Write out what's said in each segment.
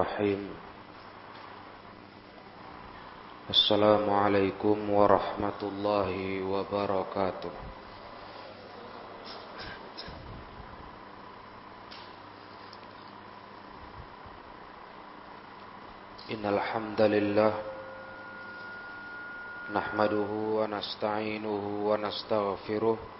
Bismillahirrahmanirrahim. Assalamualaikum warahmatullahi wabarakatuh. Innal hamdalillah wa nasta'inuhu wa nastaghfiruh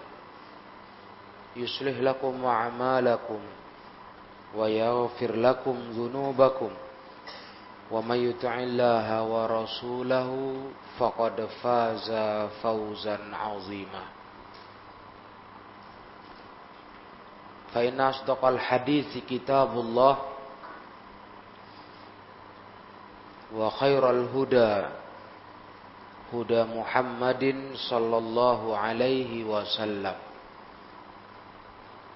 يصلح لكم أعمالكم ويغفر لكم ذنوبكم ومن يطع الله ورسوله فقد فاز فوزا عظيما. فإن أصدق الحديث كتاب الله وخير الهدى هدى محمد صلى الله عليه وسلم.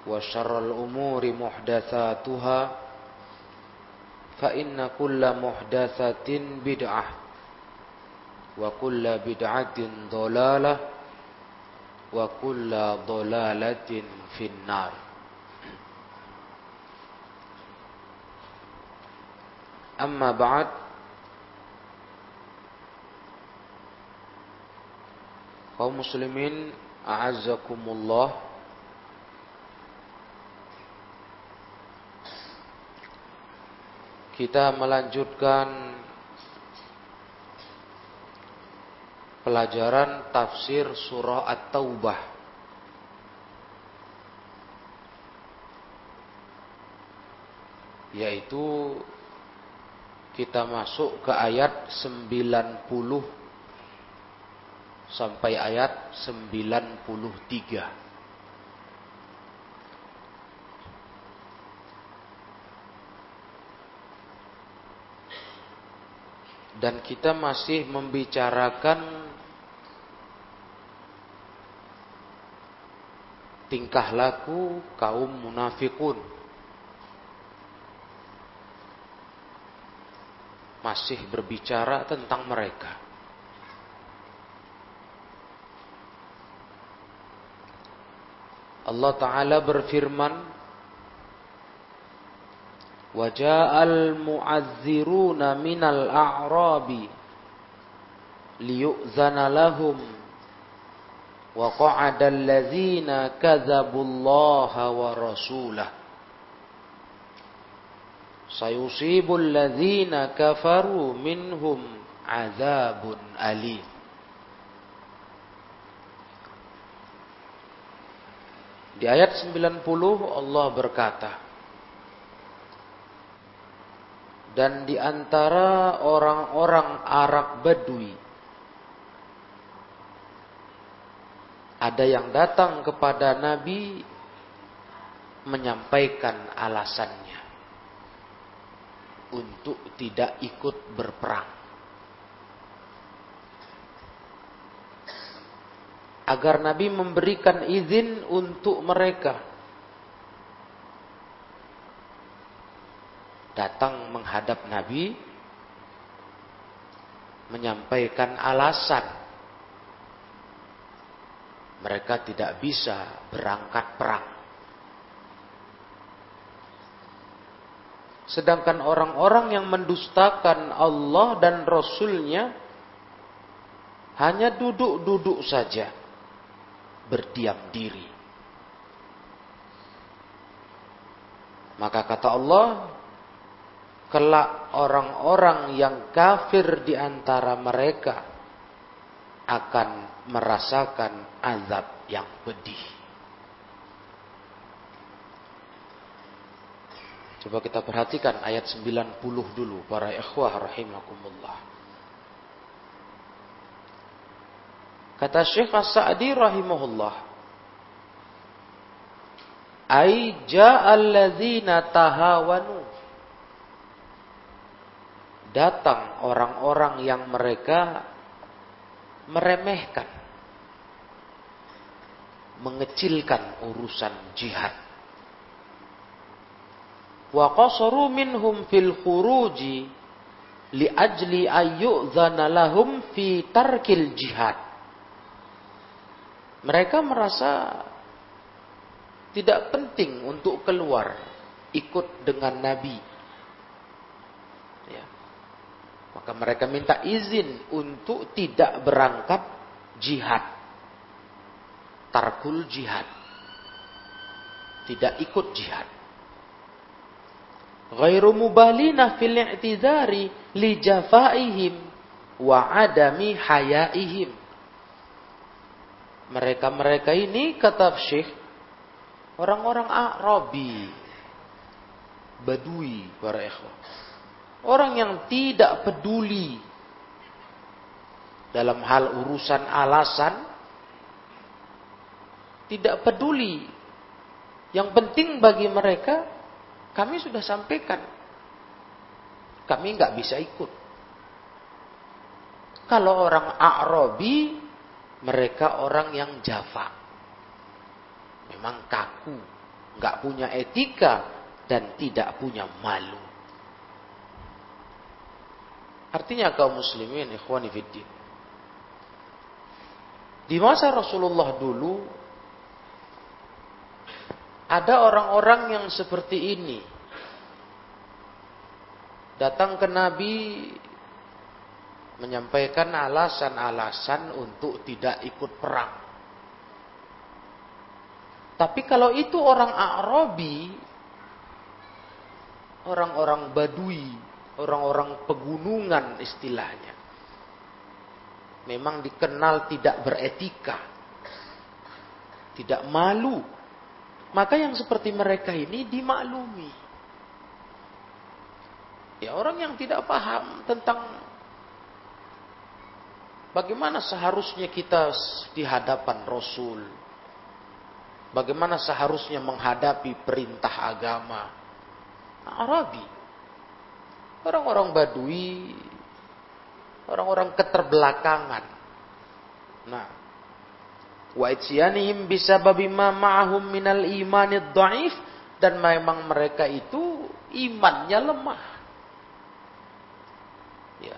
وشر الأمور محدثاتها فإن كل محدثة بدعة وكل بدعة ضلالة وكل ضلالة في النار. أما بعد kaum muslimin a'azzakumullah kita melanjutkan pelajaran tafsir surah At-Taubah. Yaitu kita masuk ke ayat 90 sampai ayat 93. Dan kita masih membicarakan tingkah laku kaum munafikun. Masih berbicara tentang mereka. Allah Ta'ala berfirman Waja'al mu'azziruna minal a'rabi liyu'zana lahum wa qa'ada allazina kadzabullaha wa rasulah sayusibul ladzina kafaru minhum azabun Di ayat 90 Allah berkata dan di antara orang-orang Arab Badui ada yang datang kepada Nabi menyampaikan alasannya untuk tidak ikut berperang. Agar Nabi memberikan izin untuk mereka datang menghadap Nabi menyampaikan alasan mereka tidak bisa berangkat perang. Sedangkan orang-orang yang mendustakan Allah dan Rasulnya hanya duduk-duduk saja, berdiam diri. Maka kata Allah, kelak orang-orang yang kafir di antara mereka akan merasakan azab yang pedih. Coba kita perhatikan ayat 90 dulu para ikhwah rahimakumullah. Kata Syekh As-Sa'di rahimahullah. Ai ja'alladzina tahawanu. Datang orang-orang yang mereka meremehkan mengecilkan urusan jihad wa qasaru minhum fil khuruji li ajli ayyudzana lahum fi tarkil jihad. Mereka merasa tidak penting untuk keluar ikut dengan Nabi. Ya. Maka mereka minta izin untuk tidak berangkat jihad. Tarkul jihad. Tidak ikut jihad ghairu mubalina fil i'tidari li jafaihim wa adami hayaihim. Mereka-mereka ini kata Syekh orang-orang Arabi, Badui para ikhwan. Orang yang tidak peduli dalam hal urusan alasan tidak peduli. Yang penting bagi mereka kami sudah sampaikan. Kami nggak bisa ikut. Kalau orang Arabi, mereka orang yang Java. Memang kaku, nggak punya etika dan tidak punya malu. Artinya kaum muslimin ikhwani fiddin. Di masa Rasulullah dulu ada orang-orang yang seperti ini. Datang ke Nabi menyampaikan alasan-alasan untuk tidak ikut perang. Tapi kalau itu orang Arabi, orang-orang Badui, orang-orang pegunungan istilahnya. Memang dikenal tidak beretika. Tidak malu maka yang seperti mereka ini dimaklumi. Ya orang yang tidak paham tentang bagaimana seharusnya kita di hadapan Rasul. Bagaimana seharusnya menghadapi perintah agama. Arabi. Orang-orang Badui. Orang-orang keterbelakangan. Nah, wa ityanihim bisababi ma ma'ahum minal imanid dhaif dan memang mereka itu imannya lemah. Ya.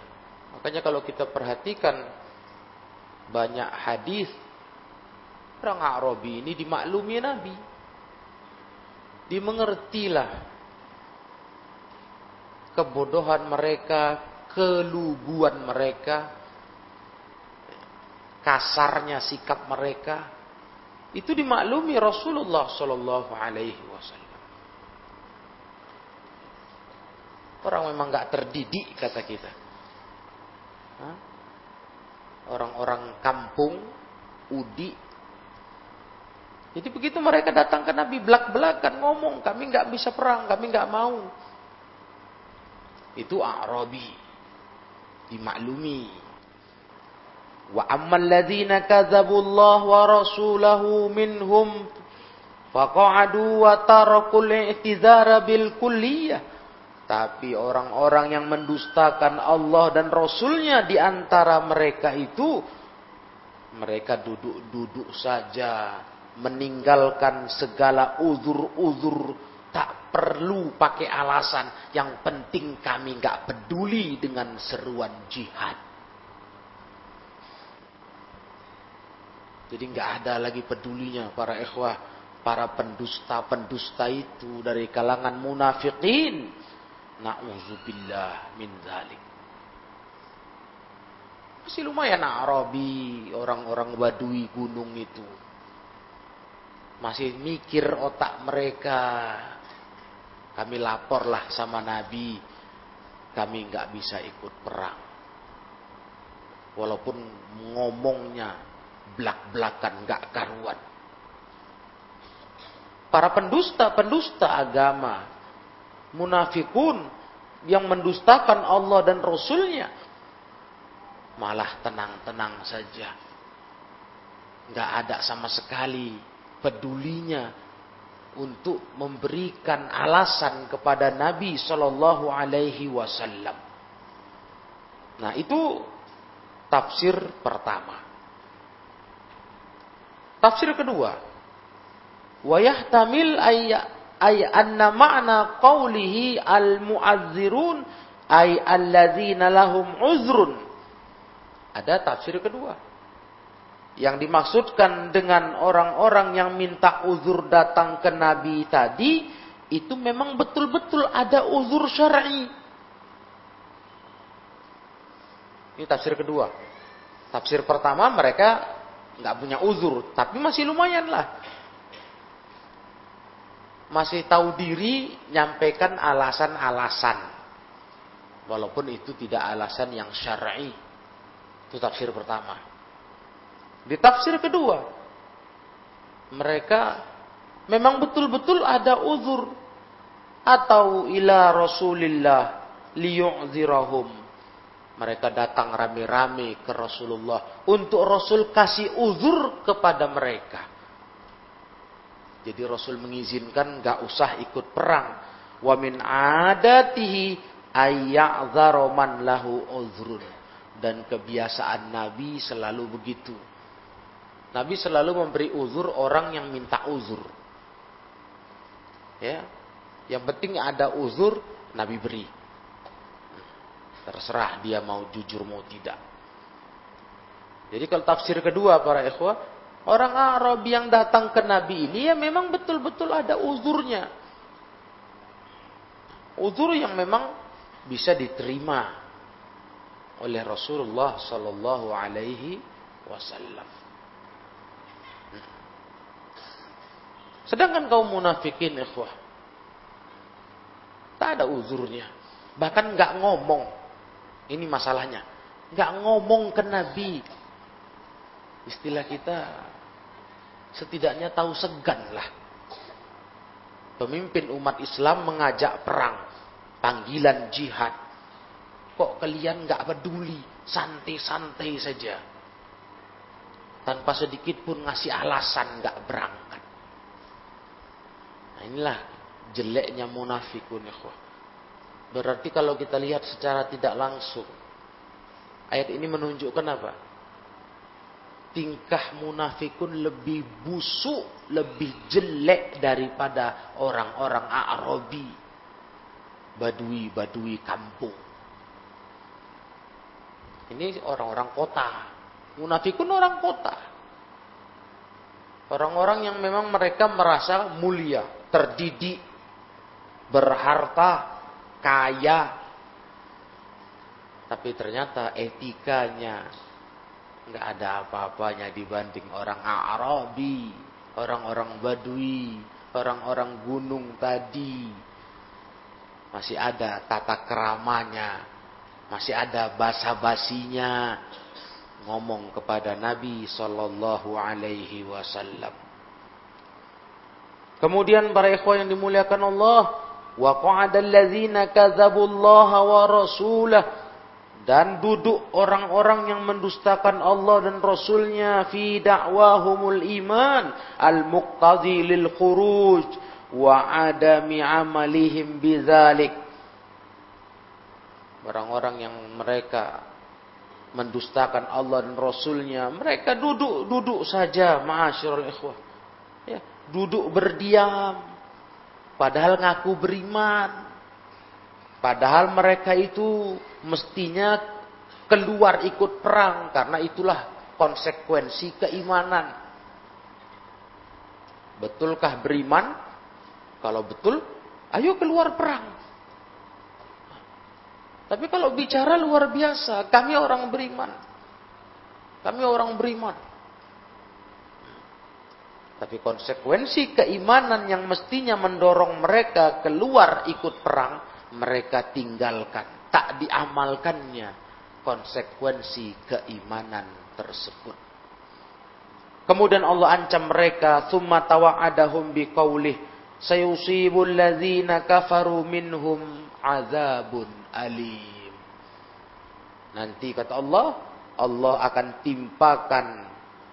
Makanya kalau kita perhatikan banyak hadis orang Arabi ini dimaklumi Nabi. Dimengertilah kebodohan mereka, keluguan mereka, kasarnya sikap mereka itu dimaklumi Rasulullah Shallallahu Alaihi Wasallam. Orang memang nggak terdidik kata kita. Orang-orang kampung, udi. Jadi begitu mereka datang ke Nabi belak-belakan ngomong, kami nggak bisa perang, kami nggak mau. Itu Arabi dimaklumi Wa ammal ladzina Allah wa rasulahu minhum faqa'adu wa tarakul i'tizara bil kulliyah. Tapi orang-orang yang mendustakan Allah dan Rasulnya di antara mereka itu mereka duduk-duduk saja meninggalkan segala uzur-uzur Tak perlu pakai alasan. Yang penting kami nggak peduli dengan seruan jihad. Jadi nggak ada lagi pedulinya para ikhwah, para pendusta-pendusta itu dari kalangan munafikin. Nauzubillah min dzalik. Masih lumayan Arabi, orang-orang Badui gunung itu. Masih mikir otak mereka. Kami laporlah sama Nabi, kami nggak bisa ikut perang. Walaupun ngomongnya belak-belakan nggak karuan. Para pendusta-pendusta agama, munafikun yang mendustakan Allah dan Rasulnya, malah tenang-tenang saja. Nggak ada sama sekali pedulinya untuk memberikan alasan kepada Nabi Shallallahu Alaihi Wasallam. Nah itu tafsir pertama. Tafsir kedua, wayahtamil ayya ay anna ma'na qawlihi al mu'azzirun ay alladzina lahum uzrun. Ada tafsir kedua. Yang dimaksudkan dengan orang-orang yang minta uzur datang ke Nabi tadi, itu memang betul-betul ada uzur syar'i. Ini tafsir kedua. Tafsir pertama mereka nggak punya uzur, tapi masih lumayan lah. Masih tahu diri nyampaikan alasan-alasan. Walaupun itu tidak alasan yang syar'i. Itu tafsir pertama. Di tafsir kedua, mereka memang betul-betul ada uzur atau ila Rasulillah liyu'zirahum mereka datang rame-rame ke Rasulullah untuk Rasul kasih uzur kepada mereka. Jadi Rasul mengizinkan gak usah ikut perang. Wa min adatihi ayya'dharu man lahu uzrun. Dan kebiasaan Nabi selalu begitu. Nabi selalu memberi uzur orang yang minta uzur. Ya. Yang penting ada uzur, Nabi beri. Terserah dia mau jujur mau tidak. Jadi kalau tafsir kedua para ikhwah, orang Arab yang datang ke Nabi ini ya memang betul-betul ada uzurnya. Uzur yang memang bisa diterima oleh Rasulullah sallallahu alaihi wasallam. Sedangkan kaum munafikin ikhwah tak ada uzurnya. Bahkan nggak ngomong. Ini masalahnya. Nggak ngomong ke Nabi. Istilah kita setidaknya tahu segan lah. Pemimpin umat Islam mengajak perang. Panggilan jihad. Kok kalian nggak peduli. Santai-santai saja. Tanpa sedikit pun ngasih alasan nggak berangkat. Inilah jeleknya munafikun ikhwah. Berarti kalau kita lihat secara tidak langsung, ayat ini menunjukkan apa? Tingkah munafikun lebih busuk, lebih jelek daripada orang-orang Arabi, badui-badui kampung. Ini orang-orang kota. Munafikun orang kota. Orang-orang yang memang mereka merasa mulia, terdidik, berharta, kaya. Tapi ternyata etikanya nggak ada apa-apanya dibanding orang Arabi, orang-orang Badui, orang-orang gunung tadi. Masih ada tata keramanya, masih ada basa-basinya ngomong kepada Nabi Shallallahu Alaihi Wasallam. Kemudian para ikhwan yang dimuliakan Allah, wa qa'adal ladzina wa rasulah. Dan duduk orang-orang yang mendustakan Allah dan Rasulnya fi da'wahumul iman al-muqtadi lil khuruj wa adami amalihim bidzalik orang-orang yang mereka mendustakan Allah dan Rasulnya mereka duduk-duduk saja ma'asyiral ikhwah duduk berdiam Padahal ngaku beriman. Padahal mereka itu mestinya keluar ikut perang karena itulah konsekuensi keimanan. Betulkah beriman? Kalau betul, ayo keluar perang. Tapi kalau bicara luar biasa, kami orang beriman. Kami orang beriman. Tapi konsekuensi keimanan yang mestinya mendorong mereka keluar ikut perang, mereka tinggalkan. Tak diamalkannya konsekuensi keimanan tersebut. Kemudian Allah ancam mereka, "Tsumma tawa'adahum biqaulih sayusibul ladzina kafaru minhum azabun alim." Nanti kata Allah, Allah akan timpakan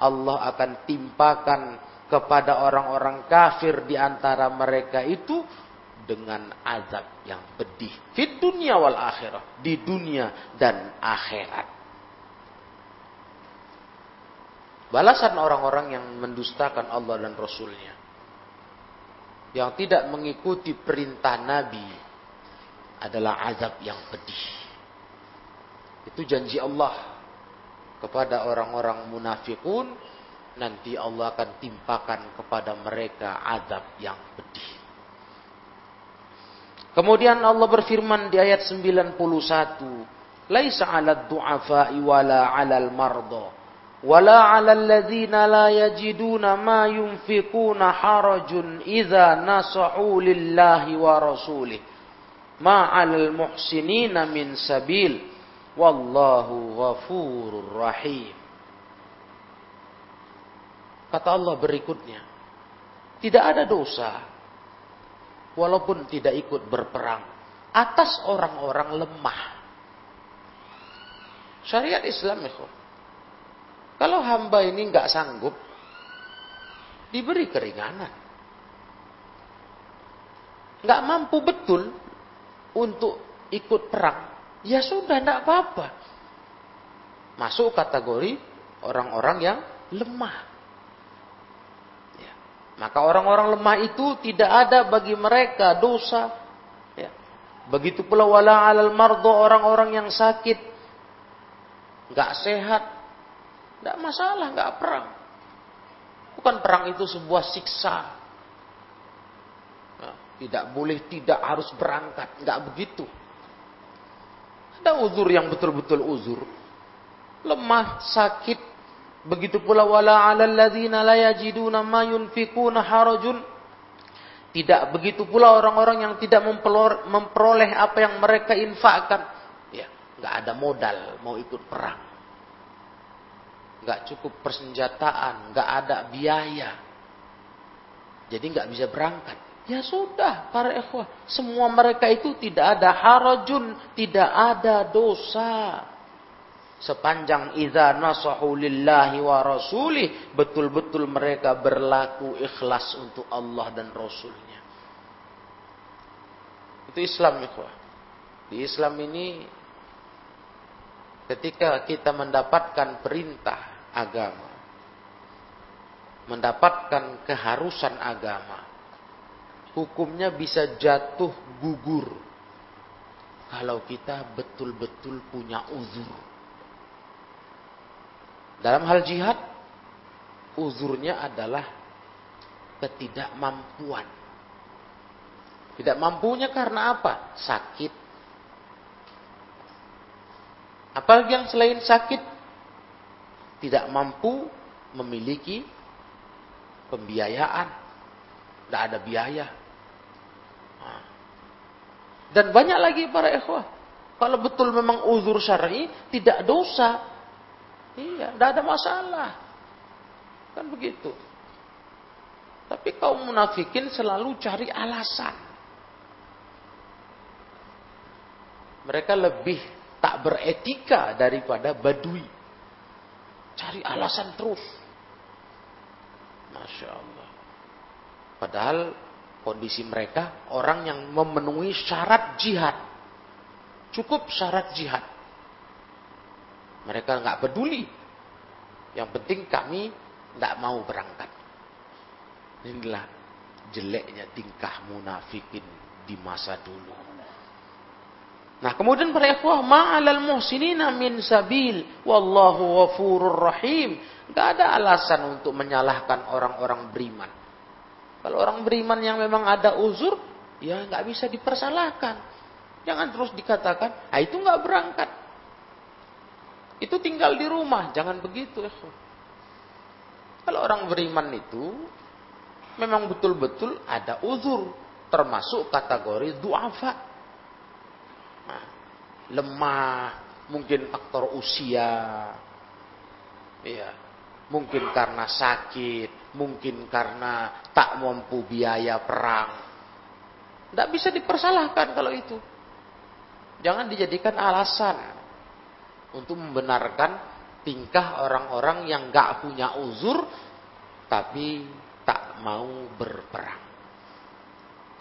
Allah akan timpakan kepada orang-orang kafir di antara mereka itu dengan azab yang pedih. Di dunia wal akhirah. Di dunia dan akhirat. Balasan orang-orang yang mendustakan Allah dan Rasulnya. Yang tidak mengikuti perintah Nabi adalah azab yang pedih. Itu janji Allah kepada orang-orang munafikun nanti Allah akan timpakan kepada mereka azab yang pedih. Kemudian Allah berfirman di ayat 91, "Laisa 'alad du'afa'i wala 'alal marda wala 'alal ladzina la yajiduna ma yunfikuna harajun idza nasahu lillahi wa rasulih ma 'alal muhsinina min sabil wallahu ghafurur rahim." Kata Allah berikutnya, tidak ada dosa walaupun tidak ikut berperang atas orang-orang lemah. Syariat Islam itu. Kalau hamba ini nggak sanggup, diberi keringanan. Nggak mampu betul untuk ikut perang, ya sudah nggak apa-apa. Masuk kategori orang-orang yang lemah. Maka orang-orang lemah itu tidak ada bagi mereka dosa. Ya. Begitu pula wala alal mardo orang-orang yang sakit. Gak sehat. Gak masalah, gak perang. Bukan perang itu sebuah siksa. Ya. Tidak boleh, tidak harus berangkat. Gak begitu. Ada uzur yang betul-betul uzur. Lemah, sakit, Begitu pula wala 'alal ladzina la yajiduna ma yunfikuna harajun. Tidak begitu pula orang-orang yang tidak memperoleh apa yang mereka infakkan. Ya, nggak ada modal mau ikut perang. Nggak cukup persenjataan, nggak ada biaya. Jadi nggak bisa berangkat. Ya sudah, para ikhwah, semua mereka itu tidak ada harajun, tidak ada dosa sepanjang idza nasahu lillahi wa rasulih betul-betul mereka berlaku ikhlas untuk Allah dan Rasulnya. Itu Islam ikhwah. Di Islam ini ketika kita mendapatkan perintah agama mendapatkan keharusan agama hukumnya bisa jatuh gugur kalau kita betul-betul punya uzur dalam hal jihad, uzurnya adalah ketidakmampuan. Tidak mampunya karena apa? Sakit. Apalagi yang selain sakit, tidak mampu memiliki pembiayaan. Tidak ada biaya. Dan banyak lagi para ikhwah. Kalau betul memang uzur syar'i, tidak dosa Iya, tidak ada masalah. Kan begitu. Tapi kaum munafikin selalu cari alasan. Mereka lebih tak beretika daripada badui. Cari alasan terus. Masya Allah. Padahal kondisi mereka orang yang memenuhi syarat jihad. Cukup syarat jihad. Mereka nggak peduli. Yang penting kami nggak mau berangkat. Inilah jeleknya tingkah munafikin di masa dulu. Nah, kemudian para ikhwah, ma'alal muhsinina min sabil, wallahu ghafurur rahim. Gak ada alasan untuk menyalahkan orang-orang beriman. Kalau orang beriman yang memang ada uzur, ya nggak bisa dipersalahkan. Jangan terus dikatakan, ah itu nggak berangkat. Itu tinggal di rumah, jangan begitu. Ikhwah. Kalau orang beriman itu memang betul-betul ada uzur, termasuk kategori duafa lemah, mungkin faktor usia, ya, mungkin karena sakit, mungkin karena tak mampu biaya perang. Tidak bisa dipersalahkan kalau itu. Jangan dijadikan alasan untuk membenarkan tingkah orang-orang yang gak punya uzur tapi tak mau berperang.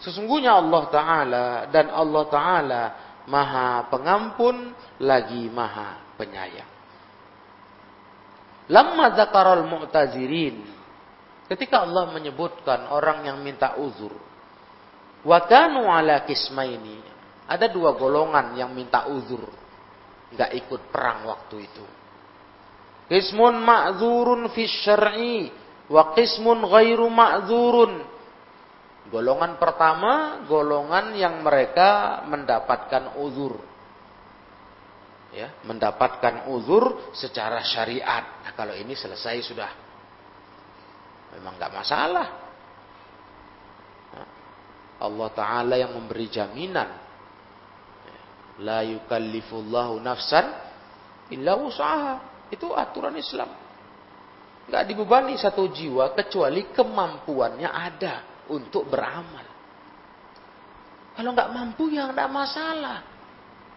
Sesungguhnya Allah Ta'ala dan Allah Ta'ala maha pengampun lagi maha penyayang. Lama zakarul mu'tazirin. Ketika Allah menyebutkan orang yang minta uzur. Wakanu ala kismaini. Ada dua golongan yang minta uzur. Gak ikut perang waktu itu. Kismun ma'zurun fi syar'i. Wa kismun ghairu ma'zurun Golongan pertama, golongan yang mereka mendapatkan uzur. Ya, mendapatkan uzur secara syariat. Nah, kalau ini selesai sudah. Memang nggak masalah. Nah, Allah Ta'ala yang memberi jaminan. La yukallifullahu nafsan illa usaha. Itu aturan Islam. Nggak dibebani satu jiwa kecuali kemampuannya ada untuk beramal. Kalau nggak mampu ya nggak masalah.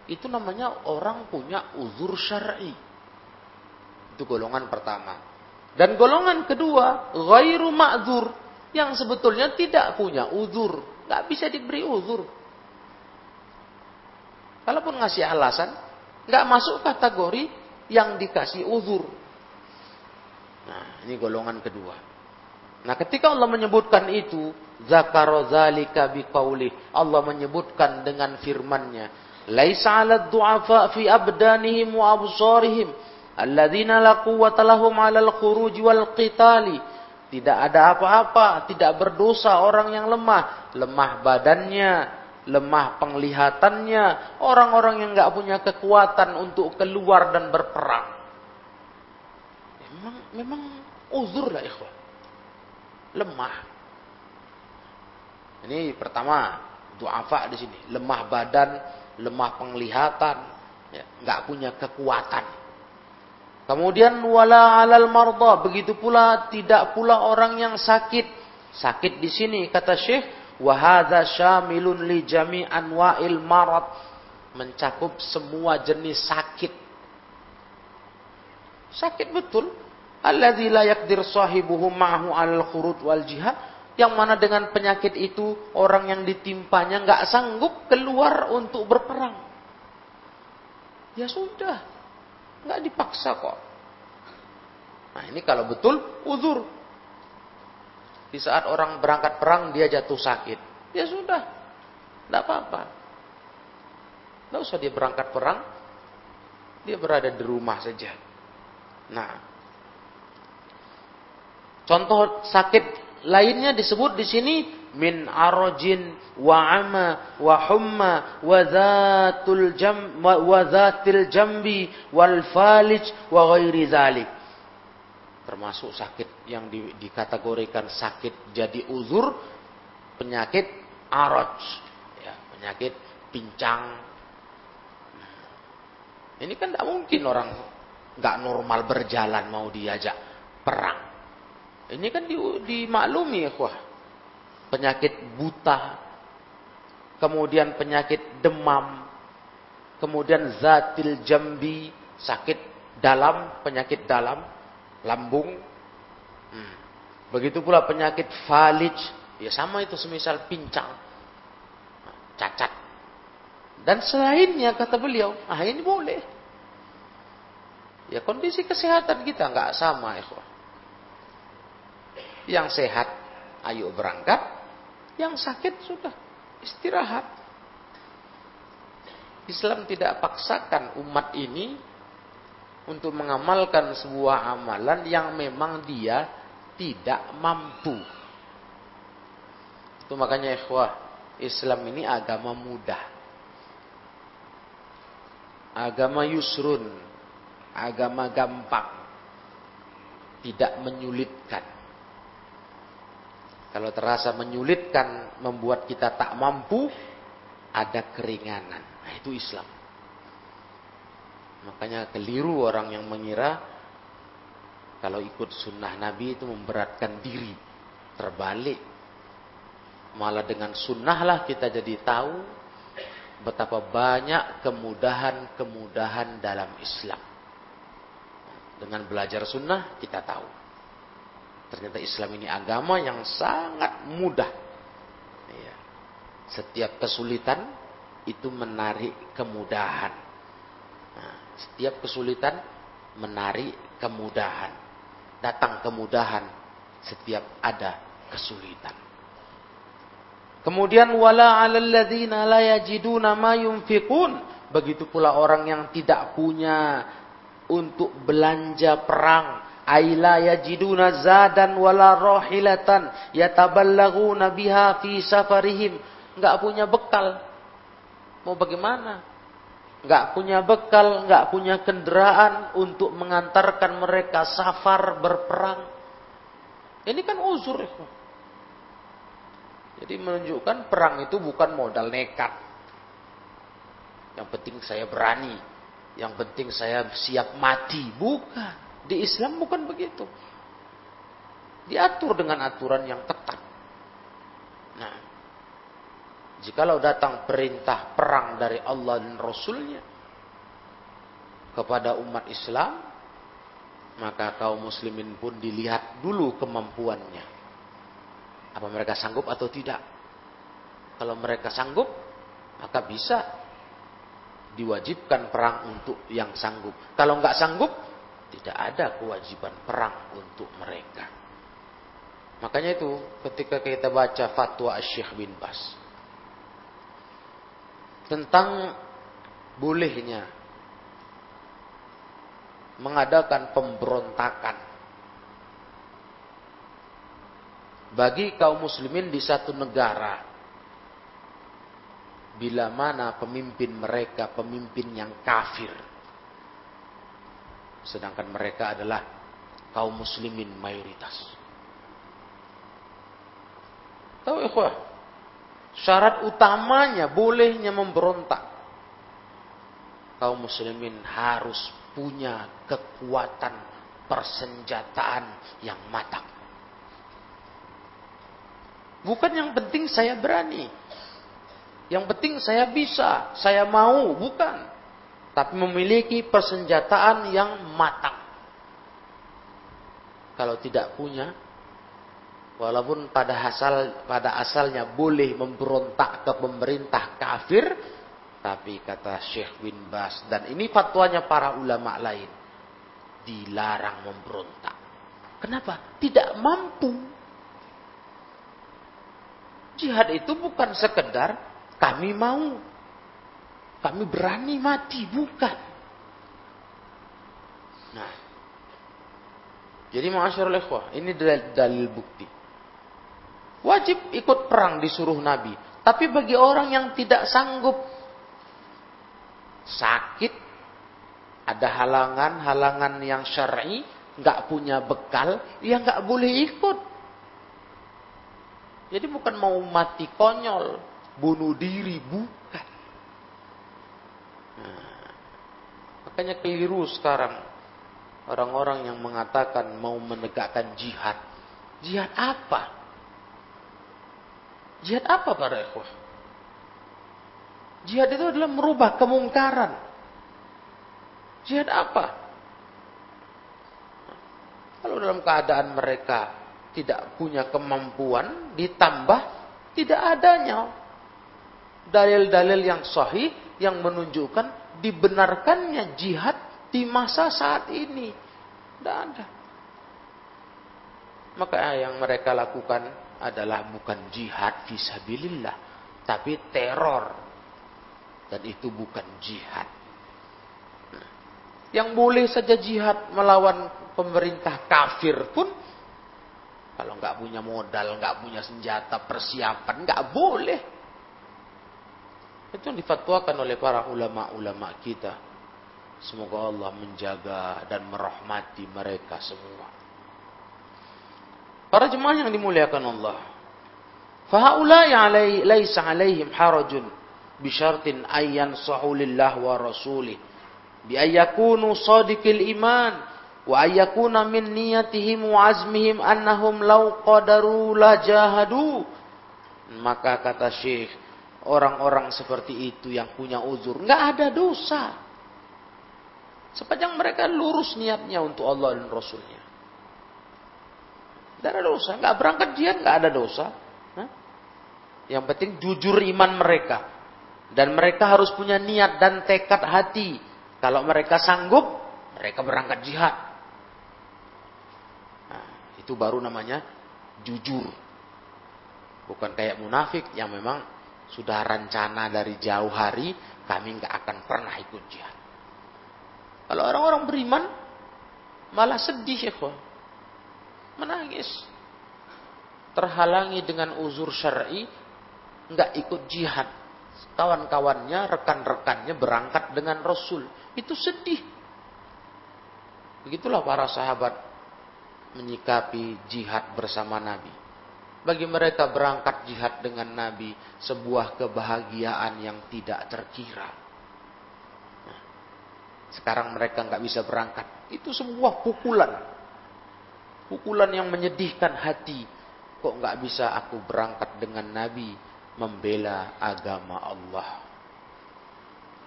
Itu namanya orang punya uzur syar'i. Itu golongan pertama. Dan golongan kedua, ghairu ma'zur. Yang sebetulnya tidak punya uzur. Nggak bisa diberi uzur. Kalaupun ngasih alasan, nggak masuk kategori yang dikasih uzur. Nah, ini golongan kedua. Nah, ketika Allah menyebutkan itu, zakaro zalika biqaulih. Allah menyebutkan dengan firman-Nya, "Laisa 'alad du'afa fi abdanihim wa absarihim alladzina la quwwata lahum 'alal khuruj wal qitali." Tidak ada apa-apa, tidak berdosa orang yang lemah, lemah badannya, lemah penglihatannya, orang-orang yang nggak punya kekuatan untuk keluar dan berperang. Memang memang uzur lah ikhwan lemah. Ini pertama, duafa di sini, lemah badan, lemah penglihatan, ya, nggak punya kekuatan. Kemudian wala alal marda, begitu pula tidak pula orang yang sakit. Sakit di sini kata Syekh, wahada syamilun li jami anwa'il marad, mencakup semua jenis sakit. Sakit betul, Alladzi la yakdir sahibuhu ma'hu al khurud wal jihad yang mana dengan penyakit itu orang yang ditimpanya nggak sanggup keluar untuk berperang. Ya sudah, nggak dipaksa kok. Nah ini kalau betul uzur. Di saat orang berangkat perang dia jatuh sakit, ya sudah, nggak apa-apa. Nggak usah dia berangkat perang, dia berada di rumah saja. Nah, Contoh sakit lainnya disebut di sini min arojin wa ama wa humma wa zatul jam wa zatil jambi wal falij wa ghairi zalik. Termasuk sakit yang di, dikategorikan sakit jadi uzur penyakit aroj ya, penyakit pincang. Ini kan tidak mungkin orang nggak normal berjalan mau diajak perang. Ini kan di, dimaklumi ya kuah. Penyakit buta, kemudian penyakit demam, kemudian zatil jambi, sakit dalam, penyakit dalam, lambung. Hmm. Begitu pula penyakit falij, ya sama itu semisal pincang, cacat. Dan selainnya kata beliau, ah ini boleh. Ya kondisi kesehatan kita nggak sama ya yang sehat, ayo berangkat. Yang sakit sudah istirahat. Islam tidak paksakan umat ini untuk mengamalkan sebuah amalan yang memang dia tidak mampu. Itu makanya ikhwah, Islam ini agama mudah. Agama yusrun, agama gampang. Tidak menyulitkan. Kalau terasa menyulitkan, membuat kita tak mampu, ada keringanan. Nah, itu Islam. Makanya keliru orang yang mengira kalau ikut sunnah Nabi itu memberatkan diri. Terbalik. Malah dengan sunnah lah kita jadi tahu betapa banyak kemudahan-kemudahan dalam Islam. Dengan belajar sunnah kita tahu. Ternyata Islam ini agama yang sangat mudah. Ya. Setiap kesulitan itu menarik kemudahan. Nah, setiap kesulitan menarik kemudahan datang kemudahan setiap ada kesulitan. Kemudian wala 'alal ladzina la yajiduna ma yunfiqun. Begitu pula orang yang tidak punya untuk belanja perang. Aila yajiduna zadan wala rohilatan yataballaguna biha fi safarihim. Enggak punya bekal. Mau bagaimana? Nggak punya bekal, nggak punya kendaraan untuk mengantarkan mereka safar berperang. Ini kan uzur. Jadi menunjukkan perang itu bukan modal nekat. Yang penting saya berani. Yang penting saya siap mati. Bukan. Di Islam bukan begitu. Diatur dengan aturan yang ketat. Nah, Jikalau datang perintah perang dari Allah dan Rasulnya kepada umat Islam, maka kaum muslimin pun dilihat dulu kemampuannya. Apa mereka sanggup atau tidak? Kalau mereka sanggup, maka bisa diwajibkan perang untuk yang sanggup. Kalau nggak sanggup, tidak ada kewajiban perang untuk mereka. Makanya itu ketika kita baca fatwa Syekh bin Bas tentang bolehnya mengadakan pemberontakan bagi kaum muslimin di satu negara. Bila mana pemimpin mereka pemimpin yang kafir. Sedangkan mereka adalah kaum muslimin mayoritas. Tahu ikhwah Syarat utamanya bolehnya memberontak. Kaum muslimin harus punya kekuatan persenjataan yang matang. Bukan yang penting saya berani. Yang penting saya bisa, saya mau, bukan. Tapi memiliki persenjataan yang matang. Kalau tidak punya, Walaupun pada asal pada asalnya boleh memberontak ke pemerintah kafir, tapi kata Syekh bin Bas dan ini fatwanya para ulama lain dilarang memberontak. Kenapa? Tidak mampu. Jihad itu bukan sekedar kami mau, kami berani mati, bukan. Nah, jadi masyarakat ikhwah, ini dalil, dalil bukti. Wajib ikut perang disuruh Nabi. Tapi bagi orang yang tidak sanggup, sakit, ada halangan-halangan yang syar'i, nggak punya bekal, ya nggak boleh ikut. Jadi bukan mau mati konyol, bunuh diri, bukan. Nah, makanya keliru sekarang orang-orang yang mengatakan mau menegakkan jihad. Jihad apa? Jihad apa para ikhwah? Jihad itu adalah merubah kemungkaran. Jihad apa? Kalau dalam keadaan mereka tidak punya kemampuan, ditambah tidak adanya dalil-dalil yang sahih yang menunjukkan dibenarkannya jihad di masa saat ini. Tidak ada. Maka yang mereka lakukan adalah bukan jihad visabilillah, tapi teror. Dan itu bukan jihad. Yang boleh saja jihad melawan pemerintah kafir pun kalau nggak punya modal, nggak punya senjata, persiapan, nggak boleh. Itu yang difatwakan oleh para ulama-ulama kita. Semoga Allah menjaga dan merahmati mereka semua. Para jemaah yang dimuliakan Allah. Fahaulai alai laisa alaihim harajun bisyartin ayyan sahulillah wa rasulih bi ayyakunu sadiqil iman wa ayyakuna min niyatihim wa azmihim annahum law qadaru la jahadu. Maka kata Syekh orang-orang seperti itu yang punya uzur nggak ada dosa. Sepanjang mereka lurus niatnya untuk Allah dan Rasulnya tidak ada dosa nggak berangkat dia nggak ada dosa yang penting jujur iman mereka dan mereka harus punya niat dan tekad hati kalau mereka sanggup mereka berangkat jihad itu baru namanya jujur. Bukan kayak munafik yang memang sudah rencana dari jauh hari kami nggak akan pernah ikut jihad. Kalau orang-orang beriman malah sedih ya kok. Menangis. Terhalangi dengan uzur syar'i nggak ikut jihad. Kawan-kawannya, rekan-rekannya berangkat dengan Rasul. Itu sedih. Begitulah para sahabat menyikapi jihad bersama Nabi. Bagi mereka berangkat jihad dengan Nabi sebuah kebahagiaan yang tidak terkira. Nah, sekarang mereka nggak bisa berangkat. Itu sebuah pukulan. Pukulan yang menyedihkan hati. Kok nggak bisa aku berangkat dengan Nabi membela agama Allah.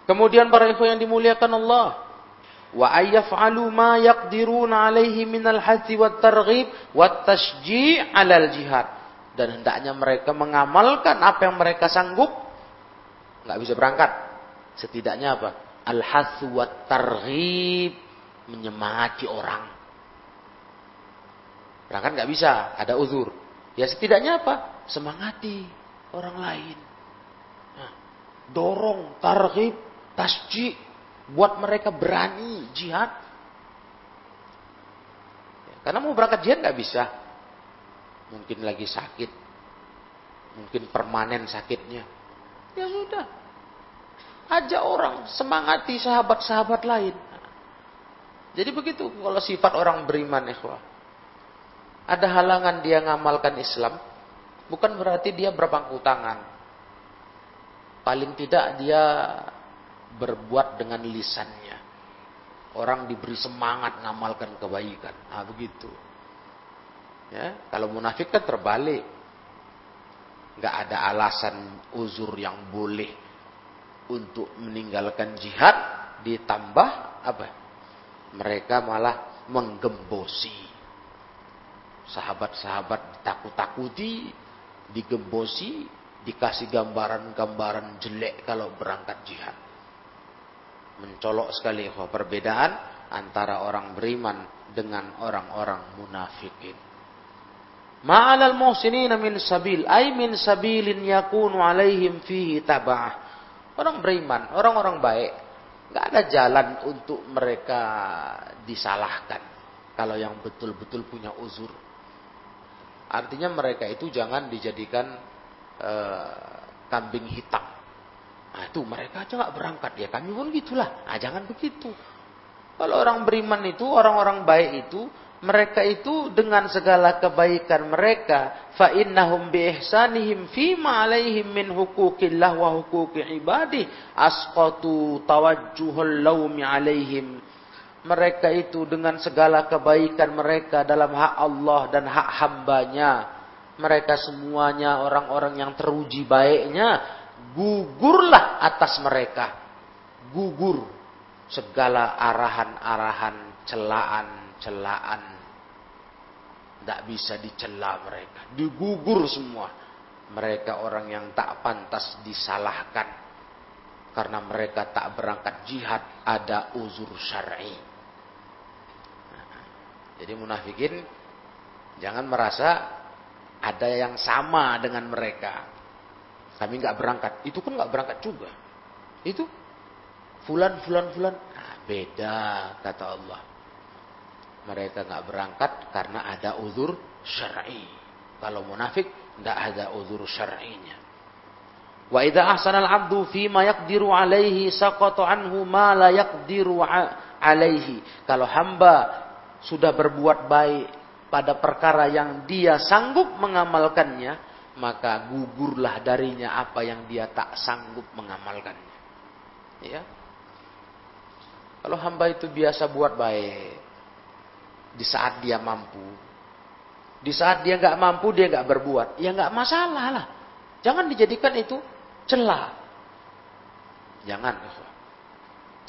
Kemudian para ikhwan yang dimuliakan Allah wa ayyaf'alu ma yaqdiruna alaihi minal hati wat targhib wat tashji' alal jihad. Dan hendaknya mereka mengamalkan apa yang mereka sanggup. Nggak bisa berangkat. Setidaknya apa? Al hasu wat targhib menyemangati orang berangkat nggak bisa ada uzur ya setidaknya apa semangati orang lain nah, dorong targhib tasji' buat mereka berani jihad. Ya, karena mau berangkat jihad nggak bisa. Mungkin lagi sakit. Mungkin permanen sakitnya. Ya sudah. Aja orang semangati sahabat-sahabat lain. Jadi begitu kalau sifat orang beriman ikhwah. Ada halangan dia ngamalkan Islam, bukan berarti dia berpangku tangan. Paling tidak dia berbuat dengan lisannya. Orang diberi semangat ngamalkan kebaikan. Ah begitu. Ya, kalau munafik kan terbalik. Gak ada alasan uzur yang boleh untuk meninggalkan jihad ditambah apa? Mereka malah menggembosi. Sahabat-sahabat ditakut-takuti, digembosi, dikasih gambaran-gambaran jelek kalau berangkat jihad mencolok sekali bahwa perbedaan antara orang beriman dengan orang-orang munafikin. Ma'alal muhsinina min sabil, ay min sabilin yakunu alaihim fihi tabah. Orang beriman, orang-orang baik, nggak ada jalan untuk mereka disalahkan kalau yang betul-betul punya uzur. Artinya mereka itu jangan dijadikan uh, kambing hitam Nah, itu mereka aja nggak berangkat ya. Kami pun gitulah. Nah, jangan begitu. Kalau orang beriman itu, orang-orang baik itu, mereka itu dengan segala kebaikan mereka, fa innahum bi ihsanihim fi ma alaihim min hukukillah wa hukuki ibadi asqatu tawajjuhul laumi alaihim. Mereka itu dengan segala kebaikan mereka dalam hak Allah dan hak hambanya. Mereka semuanya orang-orang yang teruji baiknya gugurlah atas mereka. Gugur segala arahan-arahan, celaan-celaan. Tidak bisa dicela mereka. Digugur semua. Mereka orang yang tak pantas disalahkan. Karena mereka tak berangkat jihad. Ada uzur syar'i. Jadi munafikin jangan merasa ada yang sama dengan mereka. Kami nggak berangkat. Itu pun nggak berangkat juga. Itu fulan fulan fulan nah, beda kata Allah. Mereka nggak berangkat karena ada uzur syar'i. Kalau munafik tidak ada uzur syar'inya. Wa idza ahsana al-'abdu fi ma yaqdiru 'alaihi saqata anhu ma la yaqdiru 'alaihi. Kalau hamba sudah berbuat baik pada perkara yang dia sanggup mengamalkannya, maka gugurlah darinya apa yang dia tak sanggup mengamalkannya. Ya. Kalau hamba itu biasa buat baik di saat dia mampu, di saat dia nggak mampu dia nggak berbuat, ya nggak masalah lah. Jangan dijadikan itu celah. Jangan,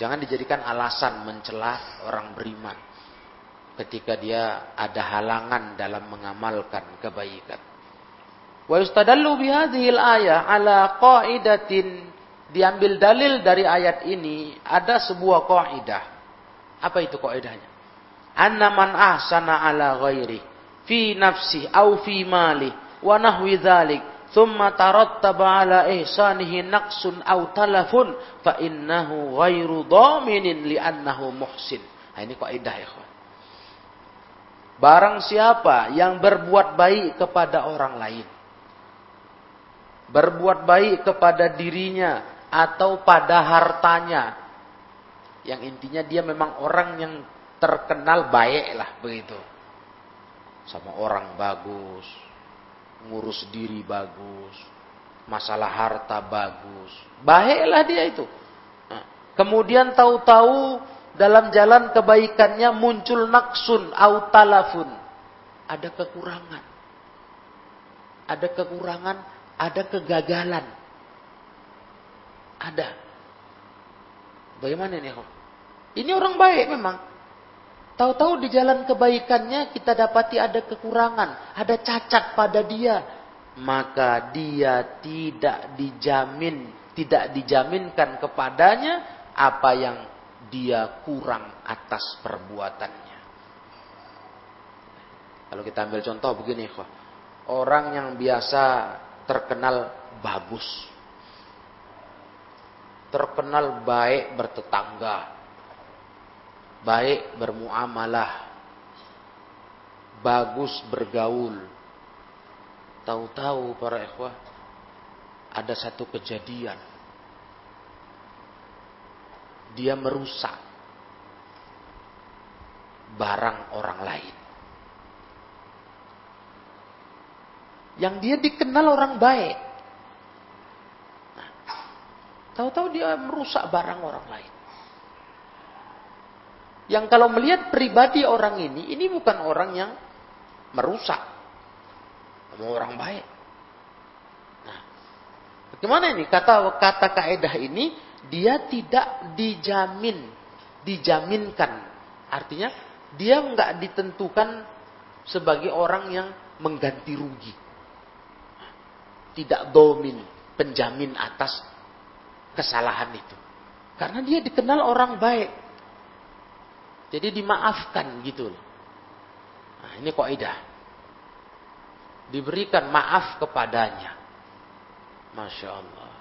jangan dijadikan alasan mencela orang beriman ketika dia ada halangan dalam mengamalkan kebaikan. Wa yustadallu bihadhil ayah ala qaidatin diambil dalil dari ayat ini ada sebuah kaidah. Apa itu kaidahnya? Anna man ahsana ala ghairi fi nafsi au fi mali wa nahwi dzalik thumma tarattaba ala ihsanihi naqsun au talafun fa innahu ghairu dhaminin li annahu muhsin. Nah, ini kaidah ya, Barang siapa yang berbuat baik kepada orang lain. Berbuat baik kepada dirinya atau pada hartanya. Yang intinya dia memang orang yang terkenal baik lah begitu. Sama orang bagus. Ngurus diri bagus. Masalah harta bagus. Baiklah dia itu. Nah, kemudian tahu-tahu dalam jalan kebaikannya muncul naksun au talafun. Ada kekurangan. Ada kekurangan, ada kegagalan. Ada. Bagaimana ini? Ini orang baik memang. Tahu-tahu di jalan kebaikannya kita dapati ada kekurangan, ada cacat pada dia. Maka dia tidak dijamin, tidak dijaminkan kepadanya apa yang dia kurang atas perbuatannya. Kalau kita ambil contoh begini, kok. orang yang biasa terkenal bagus, terkenal baik bertetangga, baik bermuamalah, bagus bergaul. Tahu-tahu para ikhwah ada satu kejadian dia merusak barang orang lain. Yang dia dikenal orang baik. Nah, tahu-tahu dia merusak barang orang lain. Yang kalau melihat pribadi orang ini, ini bukan orang yang merusak. Sama orang baik. Nah, bagaimana ini? Kata kata kaedah ini dia tidak dijamin, dijaminkan. Artinya dia nggak ditentukan sebagai orang yang mengganti rugi. Tidak domin, penjamin atas kesalahan itu. Karena dia dikenal orang baik. Jadi dimaafkan gitu loh. Nah, ini kaidah. Diberikan maaf kepadanya. Masya Allah.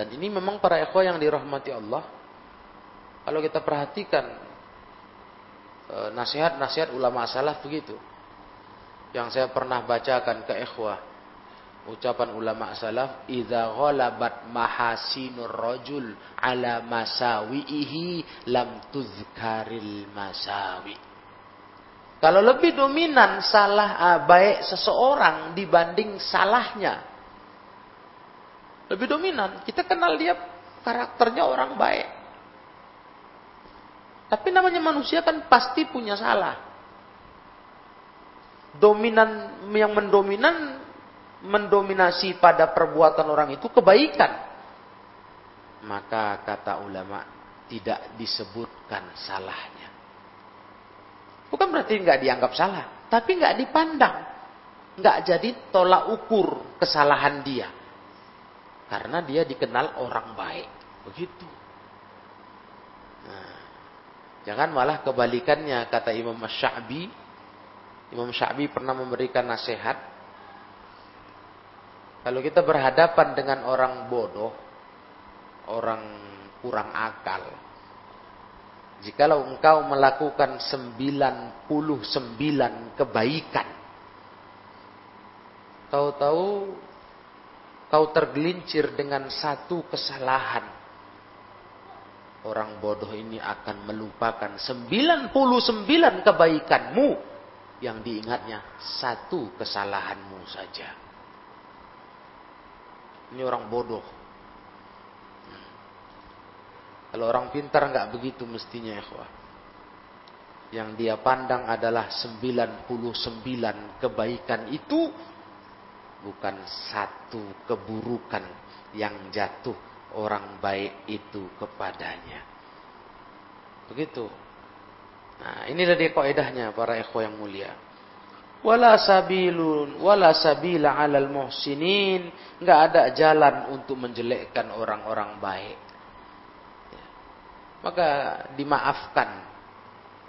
Dan ini memang para ikhwah yang dirahmati Allah. Kalau kita perhatikan e, nasihat-nasihat ulama salaf begitu. Yang saya pernah bacakan ke ikhwah. Ucapan ulama salaf, "Idza ghalabat mahasinur rajul ala masawihi lam tuzkaril masawi." Kalau lebih dominan salah uh, baik seseorang dibanding salahnya, lebih dominan. Kita kenal dia karakternya orang baik. Tapi namanya manusia kan pasti punya salah. Dominan yang mendominan mendominasi pada perbuatan orang itu kebaikan. Maka kata ulama tidak disebutkan salahnya. Bukan berarti nggak dianggap salah, tapi nggak dipandang, nggak jadi tolak ukur kesalahan dia. Karena dia dikenal orang baik. Begitu. Nah, jangan malah kebalikannya kata Imam Syabi. Imam Syabi pernah memberikan nasihat. Kalau kita berhadapan dengan orang bodoh, orang kurang akal. Jikalau engkau melakukan 99 kebaikan, tahu-tahu kau tergelincir dengan satu kesalahan. Orang bodoh ini akan melupakan 99 kebaikanmu yang diingatnya satu kesalahanmu saja. Ini orang bodoh. Kalau orang pintar nggak begitu mestinya ya Yang dia pandang adalah 99 kebaikan itu bukan satu keburukan yang jatuh orang baik itu kepadanya. Begitu. Nah, inilah dia kaidahnya para ikhwah yang mulia. Wala sabilun wala sabila 'alal muhsinin, enggak ada jalan untuk menjelekkan orang-orang baik. Ya. Maka dimaafkan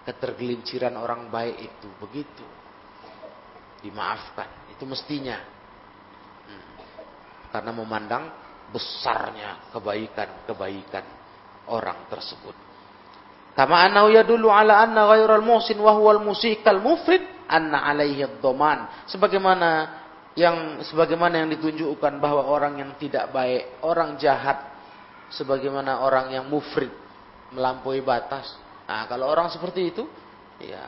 ketergelinciran orang baik itu begitu. Dimaafkan, itu mestinya karena memandang besarnya kebaikan-kebaikan orang tersebut. Kama annahu yadullu ala anna ghairal muhsin wa huwal musikal mufrid anna alaihi dhaman. Sebagaimana yang sebagaimana yang ditunjukkan bahwa orang yang tidak baik, orang jahat sebagaimana orang yang mufrid melampaui batas. Nah, kalau orang seperti itu, ya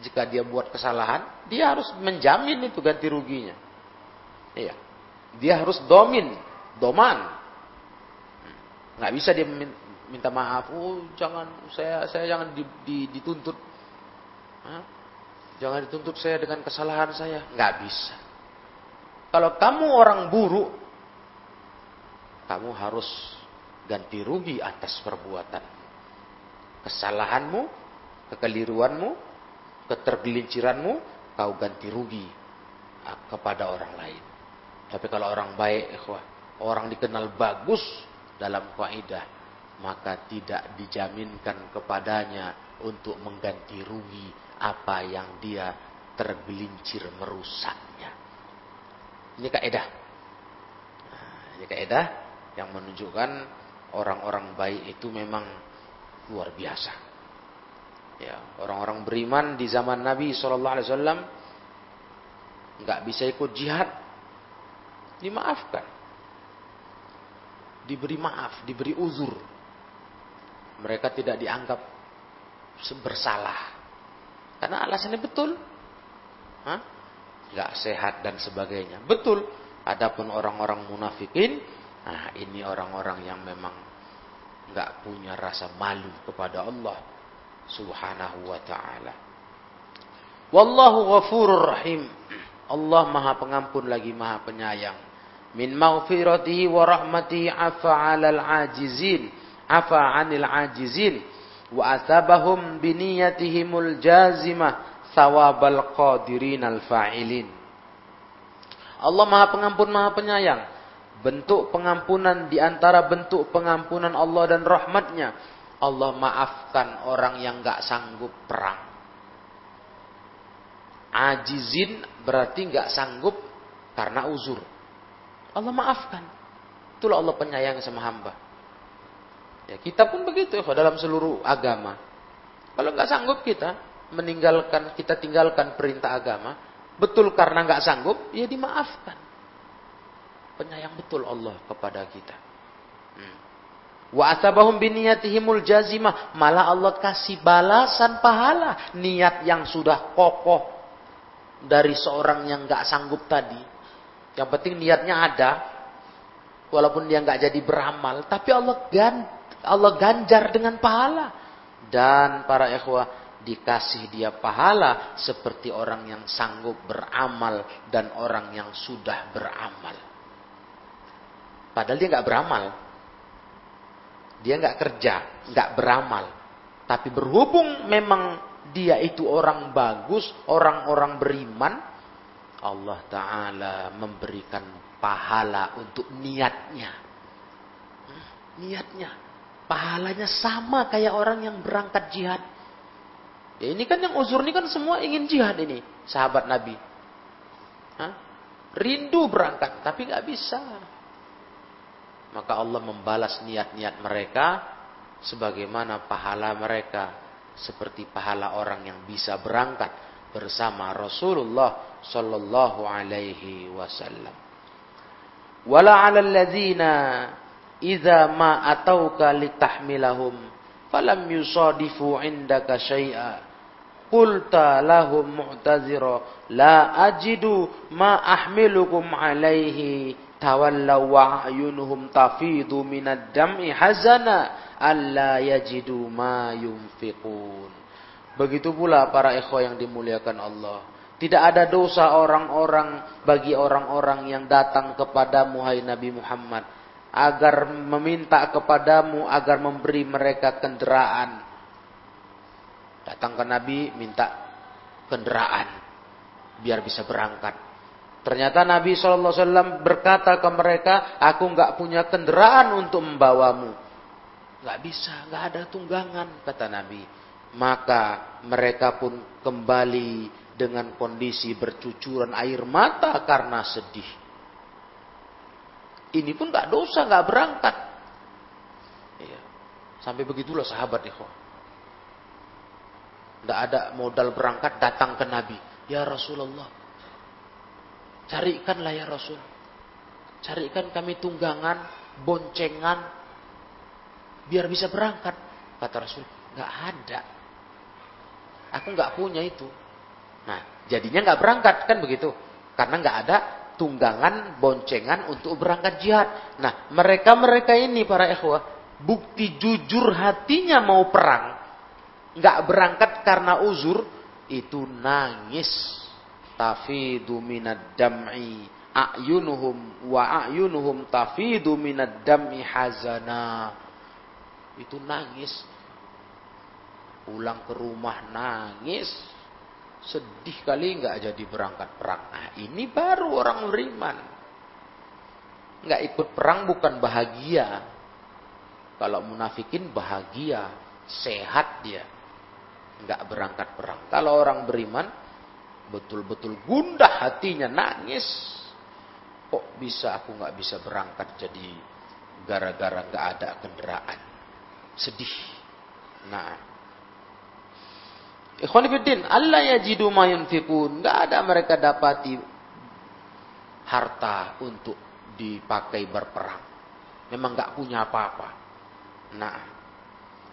jika dia buat kesalahan, dia harus menjamin itu ganti ruginya. Iya. Dia harus domin, doman. Nggak bisa dia minta maaf. Oh, jangan saya saya jangan di, di, dituntut. Hah? Jangan dituntut saya dengan kesalahan saya. Nggak bisa. Kalau kamu orang buruk, kamu harus ganti rugi atas perbuatan. Kesalahanmu, kekeliruanmu, ketergelinciranmu, kau ganti rugi ah, kepada orang lain. Tapi kalau orang baik, ikhwah, orang dikenal bagus dalam kaidah, maka tidak dijaminkan kepadanya untuk mengganti rugi apa yang dia tergelincir merusaknya. Ini kaidah. Nah, ini kaidah yang menunjukkan orang-orang baik itu memang luar biasa. Ya, orang-orang beriman di zaman Nabi Shallallahu Alaihi Wasallam nggak bisa ikut jihad dimaafkan. Diberi maaf, diberi uzur. Mereka tidak dianggap bersalah. Karena alasannya betul. Hah? Gak sehat dan sebagainya. Betul. Adapun orang-orang munafikin, nah ini orang-orang yang memang gak punya rasa malu kepada Allah subhanahu wa ta'ala. Wallahu ghafurur rahim. Allah maha pengampun lagi maha penyayang min maghfiratihi wa rahmatihi afa 'alal ajizin afa 'anil ajizin wa asabahum bi niyatihimul jazimah thawabal qadirin al fa'ilin. Allah Maha Pengampun Maha Penyayang bentuk pengampunan di antara bentuk pengampunan Allah dan rahmatnya Allah maafkan orang yang gak sanggup perang. Ajizin berarti gak sanggup karena uzur Allah maafkan. Itulah Allah penyayang sama hamba. Ya, kita pun begitu ya, dalam seluruh agama. Kalau nggak sanggup kita meninggalkan, kita tinggalkan perintah agama, betul karena nggak sanggup, ya dimaafkan. Penyayang betul Allah kepada kita. Hmm. Wa asabahum biniyatihimul jazimah. Malah Allah kasih balasan pahala. Niat yang sudah kokoh dari seorang yang nggak sanggup tadi. Yang penting niatnya ada. Walaupun dia nggak jadi beramal. Tapi Allah, gan, Allah ganjar dengan pahala. Dan para ikhwah dikasih dia pahala seperti orang yang sanggup beramal dan orang yang sudah beramal. Padahal dia nggak beramal. Dia nggak kerja, nggak beramal. Tapi berhubung memang dia itu orang bagus, orang-orang beriman, Allah Ta'ala memberikan pahala untuk niatnya. Niatnya. Pahalanya sama kayak orang yang berangkat jihad. Ya ini kan yang uzur ini kan semua ingin jihad ini. Sahabat Nabi. Hah? Rindu berangkat, tapi nggak bisa. maka Allah membalas niat-niat mereka sebagaimana pahala mereka seperti pahala orang yang bisa berangkat bersama Rasulullah sallallahu alaihi wasallam. Wala 'alal ladzina idza ma atauka litahmilahum falam yusadifu indaka syai'a qulta lahum mu'tazira la ajidu ma ahmilukum alaihi tawallaw wa tafidu minad dam'i hazana alla yajidu ma yunfiqun. Begitu pula para ikhwah yang dimuliakan Allah. Tidak ada dosa orang-orang bagi orang-orang yang datang kepadamu hai Nabi Muhammad agar meminta kepadamu agar memberi mereka kendaraan. Datang ke Nabi minta kendaraan biar bisa berangkat. Ternyata Nabi SAW berkata ke mereka, aku nggak punya kendaraan untuk membawamu. Nggak bisa, nggak ada tunggangan, kata Nabi. Maka mereka pun kembali dengan kondisi bercucuran air mata karena sedih. Ini pun nggak dosa, nggak berangkat. Iya. Sampai begitulah sahabat ikhwan. Tidak ada modal berangkat datang ke Nabi. Ya Rasulullah. Carikanlah ya Rasul. Carikan kami tunggangan, boncengan, biar bisa berangkat. Kata Rasul, nggak ada. Aku nggak punya itu. Nah, jadinya nggak berangkat kan begitu? Karena nggak ada tunggangan, boncengan untuk berangkat jihad. Nah, mereka-mereka ini para ikhwah, bukti jujur hatinya mau perang, nggak berangkat karena uzur, itu nangis. Tafidu minad dam'i a'yunuhum wa a'yunuhum tafidu minad dam'i hazana itu nangis. Pulang ke rumah nangis. Sedih kali nggak jadi berangkat perang. Nah ini baru orang beriman. Nggak ikut perang bukan bahagia. Kalau munafikin bahagia, sehat dia. Nggak berangkat perang. Kalau orang beriman, betul-betul gundah hatinya, nangis. Kok bisa aku nggak bisa berangkat jadi gara-gara nggak ada kendaraan sedih. Nah. Ikhwanifiddin, Allah yajidu ma yunfikun. Enggak ada mereka dapati harta untuk dipakai berperang. Memang enggak punya apa-apa. Nah.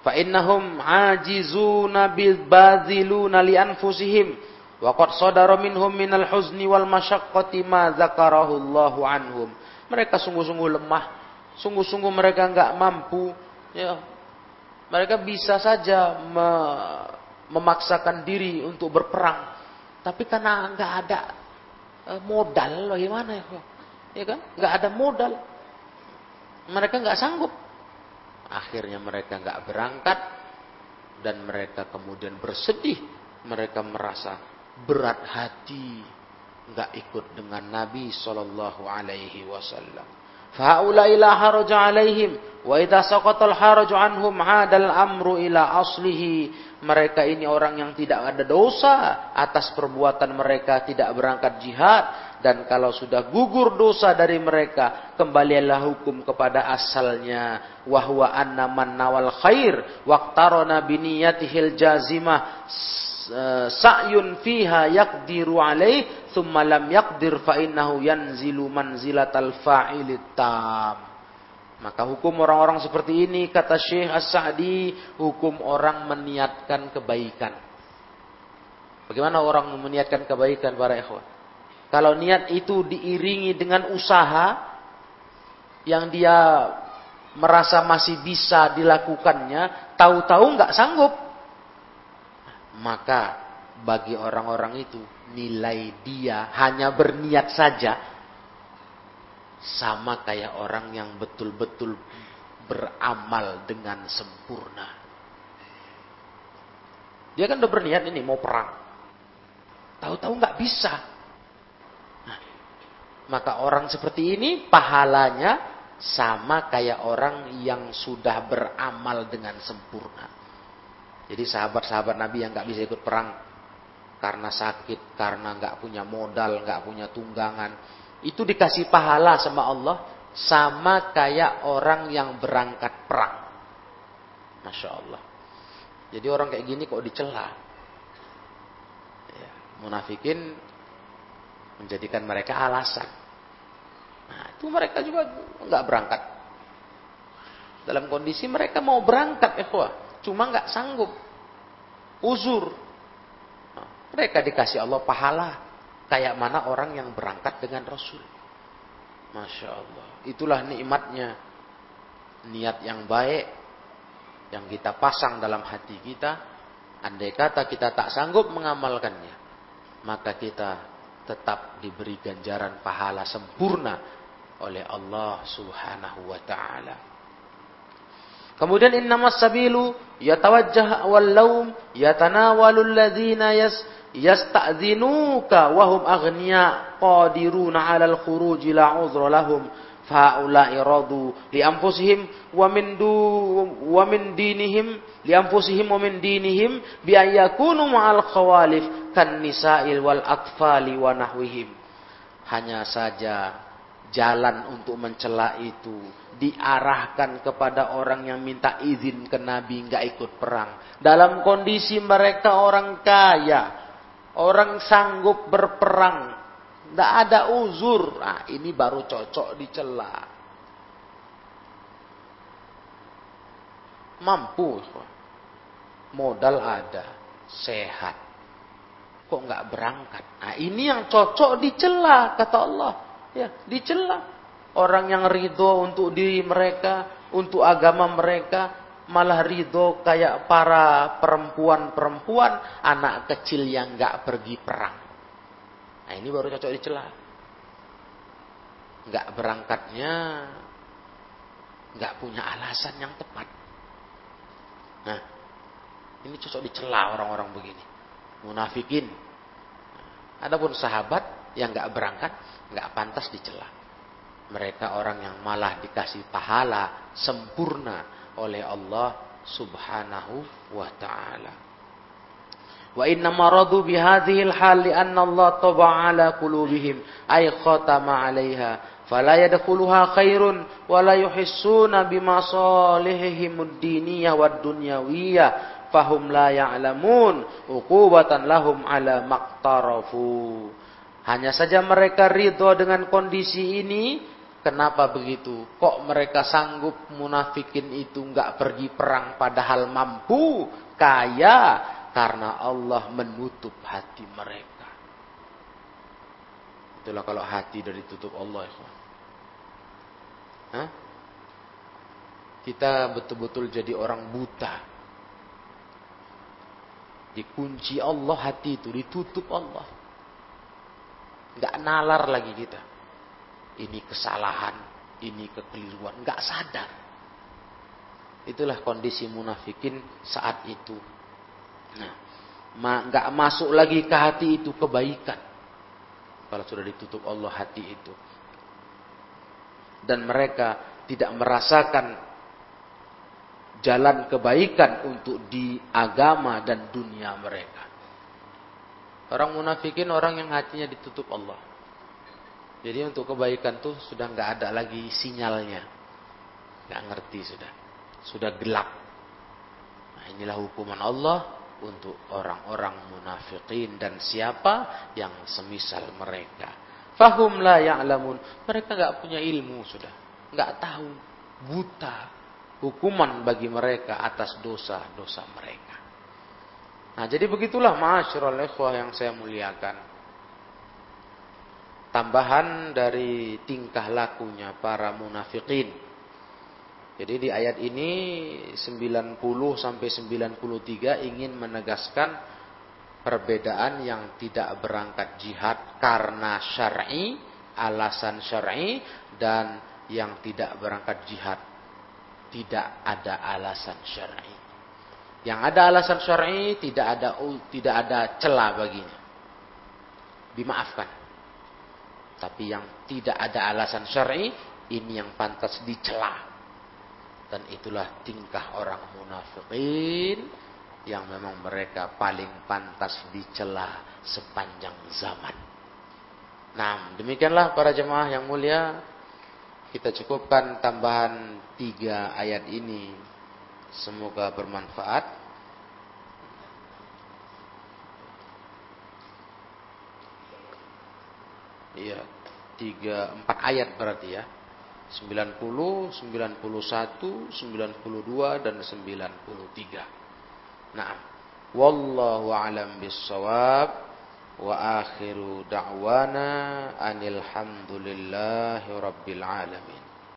Fa innahum ajizuna bil baziluna li anfusihim wa qad sadara minhum minal huzni wal masyaqqati ma zakarahu Allahu anhum. Mereka sungguh-sungguh lemah, sungguh-sungguh mereka enggak mampu ya mereka bisa saja me memaksakan diri untuk berperang. Tapi karena nggak ada e, modal, bagaimana ya? Ya kan? Nggak ada modal. Mereka nggak sanggup. Akhirnya mereka nggak berangkat dan mereka kemudian bersedih. Mereka merasa berat hati nggak ikut dengan Nabi Shallallahu Alaihi Wasallam. La haraja alaihim haraju anhum hadal amru ila aslihi. Mereka ini orang yang tidak ada dosa atas perbuatan mereka tidak berangkat jihad dan kalau sudah gugur dosa dari mereka kembalilah hukum kepada asalnya wahwa anna man nawal khair waqtarana biniyatihil jazimah sa'yun fiha yaqdiru alaih thumma lam yaqdir fa yanzilu manzilatal fa'ilit tam. Maka hukum orang-orang seperti ini kata Syekh As-Sa'di hukum orang meniatkan kebaikan. Bagaimana orang meniatkan kebaikan para ikhwan? Kalau niat itu diiringi dengan usaha yang dia merasa masih bisa dilakukannya, tahu-tahu nggak sanggup, maka bagi orang-orang itu nilai dia hanya berniat saja sama kayak orang yang betul-betul beramal dengan sempurna. Dia kan udah berniat ini mau perang. Tahu-tahu nggak bisa. Nah, maka orang seperti ini pahalanya sama kayak orang yang sudah beramal dengan sempurna. Jadi sahabat-sahabat Nabi yang nggak bisa ikut perang karena sakit, karena nggak punya modal, nggak punya tunggangan, itu dikasih pahala sama Allah sama kayak orang yang berangkat perang. Masya Allah. Jadi orang kayak gini kok dicela. Ya, munafikin menjadikan mereka alasan. Nah, itu mereka juga nggak berangkat. Dalam kondisi mereka mau berangkat, ikhwah, cuma nggak sanggup. Uzur. Nah, mereka dikasih Allah pahala kayak mana orang yang berangkat dengan Rasul. Masya Allah. Itulah nikmatnya niat yang baik yang kita pasang dalam hati kita. Andai kata kita tak sanggup mengamalkannya, maka kita tetap diberi ganjaran pahala sempurna oleh Allah Subhanahu wa taala. Kemudian innamas sabilu yatawajjah wal laum yatanawalu alladhina yas yasta'dzinuka wa hum aghniya qadiruna 'alal khuruj la 'udhra lahum. Faulai radu li anfusihim wa min du wa min dinihim li anfusihim wa min dinihim bi ayyakunu ma'al khawalif kan nisa'il wal atfali wa nahwihim. Hanya saja jalan untuk mencela itu diarahkan kepada orang yang minta izin ke Nabi nggak ikut perang. Dalam kondisi mereka orang kaya orang sanggup berperang tidak ada uzur. Nah, ini baru cocok dicela. Mampu. Modal ada. Sehat. Kok nggak berangkat? Nah, ini yang cocok dicela, kata Allah. Ya, dicela. Orang yang ridho untuk diri mereka, untuk agama mereka, malah ridho kayak para perempuan-perempuan, anak kecil yang nggak pergi perang. Nah ini baru cocok dicela. Nggak berangkatnya, nggak punya alasan yang tepat. Nah, ini cocok dicela orang-orang begini. Munafikin. Adapun sahabat yang nggak berangkat, nggak pantas dicela. Mereka orang yang malah dikasih pahala sempurna oleh Allah Subhanahu wa taala. Wa inna maradu bihadhil hal li anna Allah taba ala qulubihim ay khatama 'alaiha fala yadkhuluha khairun wa la yuhissuna bimasalihihim ad-diniyah wad dunyawiyah fahum la ya'lamun uqubatan lahum ala maqtarafu hanya saja mereka ridho dengan kondisi ini kenapa begitu kok mereka sanggup munafikin itu enggak pergi perang padahal mampu kaya karena Allah menutup hati mereka. Itulah kalau hati dari tutup Allah. Hah? Kita betul-betul jadi orang buta. Dikunci Allah hati itu, ditutup Allah. Gak nalar lagi kita. Ini kesalahan, ini kekeliruan, gak sadar. Itulah kondisi munafikin saat itu Nah, nggak masuk lagi ke hati itu kebaikan. Kalau sudah ditutup Allah hati itu. Dan mereka tidak merasakan jalan kebaikan untuk di agama dan dunia mereka. Orang munafikin orang yang hatinya ditutup Allah. Jadi untuk kebaikan tuh sudah nggak ada lagi sinyalnya. Nggak ngerti sudah. Sudah gelap. Nah, inilah hukuman Allah untuk orang-orang munafikin dan siapa yang semisal mereka. Fahum la ya'lamun. Mereka nggak punya ilmu sudah. nggak tahu. Buta. Hukuman bagi mereka atas dosa-dosa mereka. Nah jadi begitulah ma'asyiral ikhwah yang saya muliakan. Tambahan dari tingkah lakunya para munafikin jadi di ayat ini 90 sampai 93 ingin menegaskan perbedaan yang tidak berangkat jihad karena syar'i, alasan syar'i dan yang tidak berangkat jihad tidak ada alasan syar'i. Yang ada alasan syar'i tidak ada tidak ada celah baginya. Dimaafkan. Tapi yang tidak ada alasan syar'i ini yang pantas dicela dan itulah tingkah orang munafikin yang memang mereka paling pantas dicela sepanjang zaman. Nah, demikianlah para jemaah yang mulia kita cukupkan tambahan tiga ayat ini. Semoga bermanfaat. Iya, tiga, empat ayat berarti ya. 90, 91, 92 dan 93. Nah, wallahu alam bissawab wa akhiru da'wana anil rabbil alamin.